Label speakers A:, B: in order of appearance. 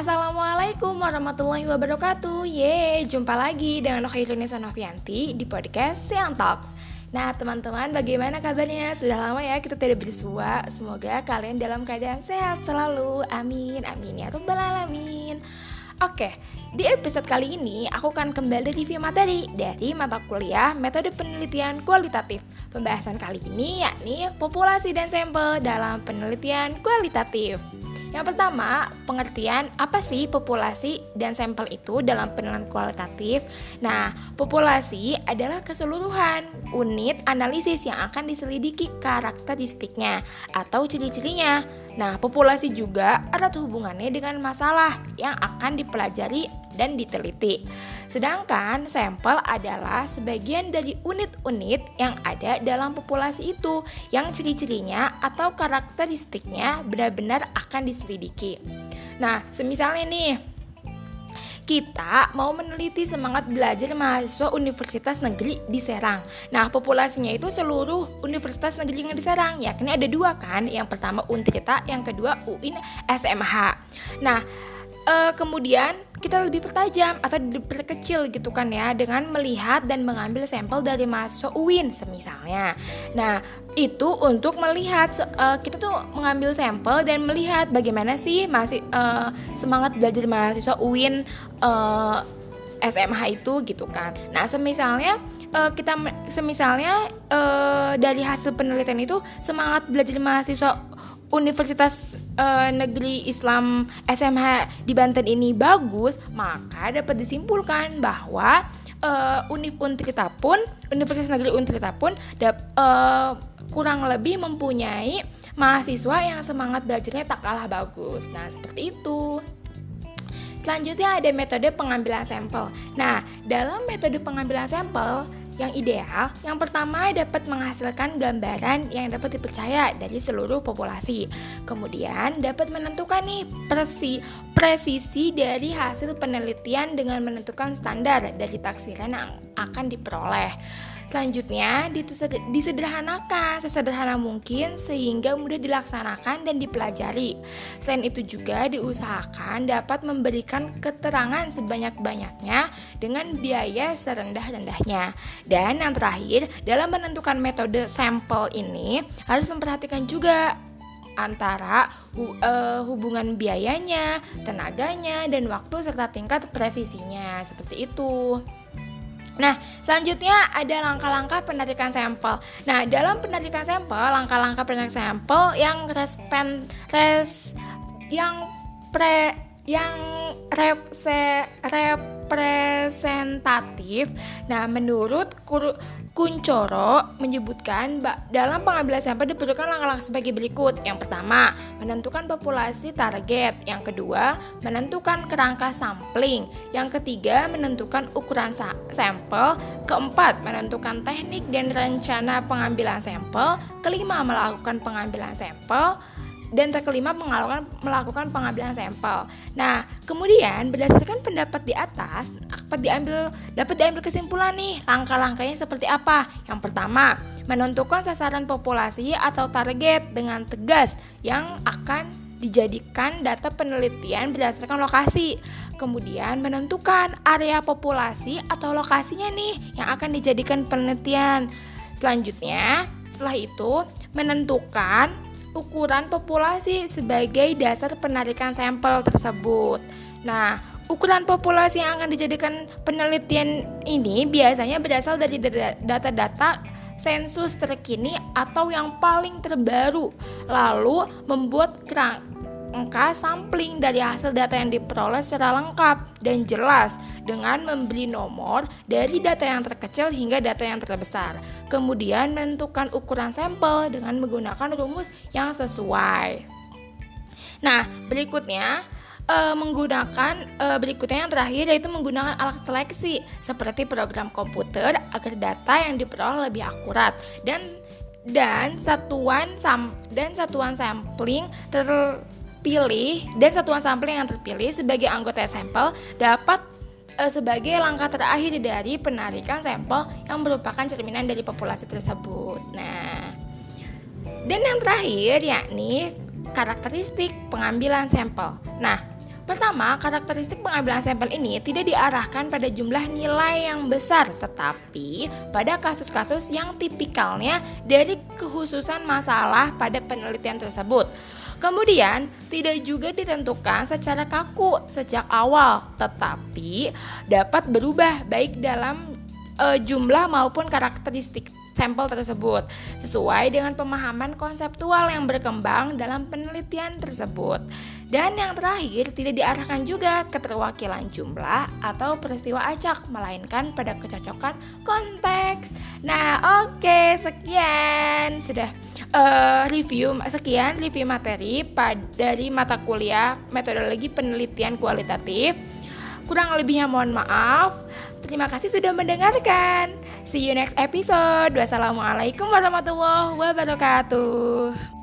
A: Assalamualaikum warahmatullahi wabarakatuh Ye, jumpa lagi dengan Khairunisa Novianti di podcast Siang Talks Nah teman-teman bagaimana kabarnya? Sudah lama ya kita tidak bersua Semoga kalian dalam keadaan sehat selalu Amin, amin ya rabbal alamin Oke, di episode kali ini aku akan kembali review materi dari mata kuliah metode penelitian kualitatif. Pembahasan kali ini yakni populasi dan sampel dalam penelitian kualitatif. Yang pertama, pengertian apa sih populasi dan sampel itu dalam penelitian kualitatif. Nah, populasi adalah keseluruhan unit analisis yang akan diselidiki karakteristiknya atau ciri-cirinya. Nah, populasi juga erat hubungannya dengan masalah yang akan dipelajari dan diteliti. Sedangkan sampel adalah sebagian dari unit-unit yang ada dalam populasi itu yang ciri-cirinya atau karakteristiknya benar-benar akan diselidiki. Nah, semisalnya nih, kita mau meneliti semangat belajar mahasiswa Universitas Negeri di Serang. Nah, populasinya itu seluruh Universitas Negeri yang di Serang, yakni ada dua kan. Yang pertama Untrita, yang kedua UIN SMH. Nah, uh, kemudian kita lebih pertajam atau diperkecil gitu kan ya dengan melihat dan mengambil sampel dari mahasiswa UIN semisalnya. Nah, itu untuk melihat uh, kita tuh mengambil sampel dan melihat bagaimana sih masih uh, semangat belajar mahasiswa UIN uh, SMH itu gitu kan. Nah, semisalnya uh, kita semisalnya uh, dari hasil penelitian itu semangat belajar mahasiswa Universitas uh, Negeri Islam SMH di Banten ini bagus, maka dapat disimpulkan bahwa uh, Univ Untrita pun Universitas Negeri Untrita pun dap, uh, kurang lebih mempunyai mahasiswa yang semangat belajarnya tak kalah bagus. Nah, seperti itu. Selanjutnya ada metode pengambilan sampel. Nah, dalam metode pengambilan sampel yang ideal, yang pertama dapat menghasilkan gambaran yang dapat dipercaya dari seluruh populasi. Kemudian dapat menentukan nih presi, presisi dari hasil penelitian dengan menentukan standar dari taksiran yang akan diperoleh. Selanjutnya, disederhanakan sesederhana mungkin sehingga mudah dilaksanakan dan dipelajari. Selain itu juga diusahakan dapat memberikan keterangan sebanyak-banyaknya dengan biaya serendah-rendahnya. Dan yang terakhir, dalam menentukan metode sampel ini harus memperhatikan juga antara hu, uh, hubungan biayanya, tenaganya, dan waktu serta tingkat presisinya. Seperti itu. Nah, selanjutnya ada langkah-langkah penarikan sampel. Nah, dalam penarikan sampel, langkah-langkah penarikan sampel yang respen res yang pre yang rep, se, representatif. Nah, menurut kur, Kuncoro menyebutkan dalam pengambilan sampel diperlukan langkah-langkah sebagai berikut. Yang pertama, menentukan populasi target. Yang kedua, menentukan kerangka sampling. Yang ketiga, menentukan ukuran sa sampel. Keempat, menentukan teknik dan rencana pengambilan sampel. Kelima, melakukan pengambilan sampel dan terkelima melakukan melakukan pengambilan sampel. Nah, kemudian berdasarkan pendapat di atas dapat diambil dapat diambil kesimpulan nih langkah-langkahnya seperti apa. Yang pertama, menentukan sasaran populasi atau target dengan tegas yang akan dijadikan data penelitian berdasarkan lokasi. Kemudian menentukan area populasi atau lokasinya nih yang akan dijadikan penelitian. Selanjutnya, setelah itu menentukan ukuran populasi sebagai dasar penarikan sampel tersebut. Nah, ukuran populasi yang akan dijadikan penelitian ini biasanya berasal dari data-data sensus terkini atau yang paling terbaru, lalu membuat angka sampling dari hasil data yang diperoleh secara lengkap dan jelas dengan memberi nomor dari data yang terkecil hingga data yang terbesar. Kemudian menentukan ukuran sampel dengan menggunakan rumus yang sesuai. Nah, berikutnya uh, menggunakan uh, berikutnya yang terakhir yaitu menggunakan alat seleksi seperti program komputer agar data yang diperoleh lebih akurat dan dan satuan sam dan satuan sampling ter terpilih dan satuan sampling yang terpilih sebagai anggota sampel dapat e, sebagai langkah terakhir dari penarikan sampel yang merupakan cerminan dari populasi tersebut. Nah, dan yang terakhir yakni karakteristik pengambilan sampel. Nah, Pertama, karakteristik pengambilan sampel ini tidak diarahkan pada jumlah nilai yang besar, tetapi pada kasus-kasus yang tipikalnya dari kekhususan masalah pada penelitian tersebut. Kemudian, tidak juga ditentukan secara kaku sejak awal, tetapi dapat berubah baik dalam e, jumlah maupun karakteristik sampel tersebut sesuai dengan pemahaman konseptual yang berkembang dalam penelitian tersebut. Dan yang terakhir, tidak diarahkan juga keterwakilan jumlah atau peristiwa acak, melainkan pada kecocokan konteks. Nah, oke, okay, sekian sudah uh, review sekian review materi pada dari mata kuliah metodologi penelitian kualitatif. Kurang lebihnya mohon maaf. Terima kasih sudah mendengarkan. See you next episode. Wassalamualaikum warahmatullahi wabarakatuh.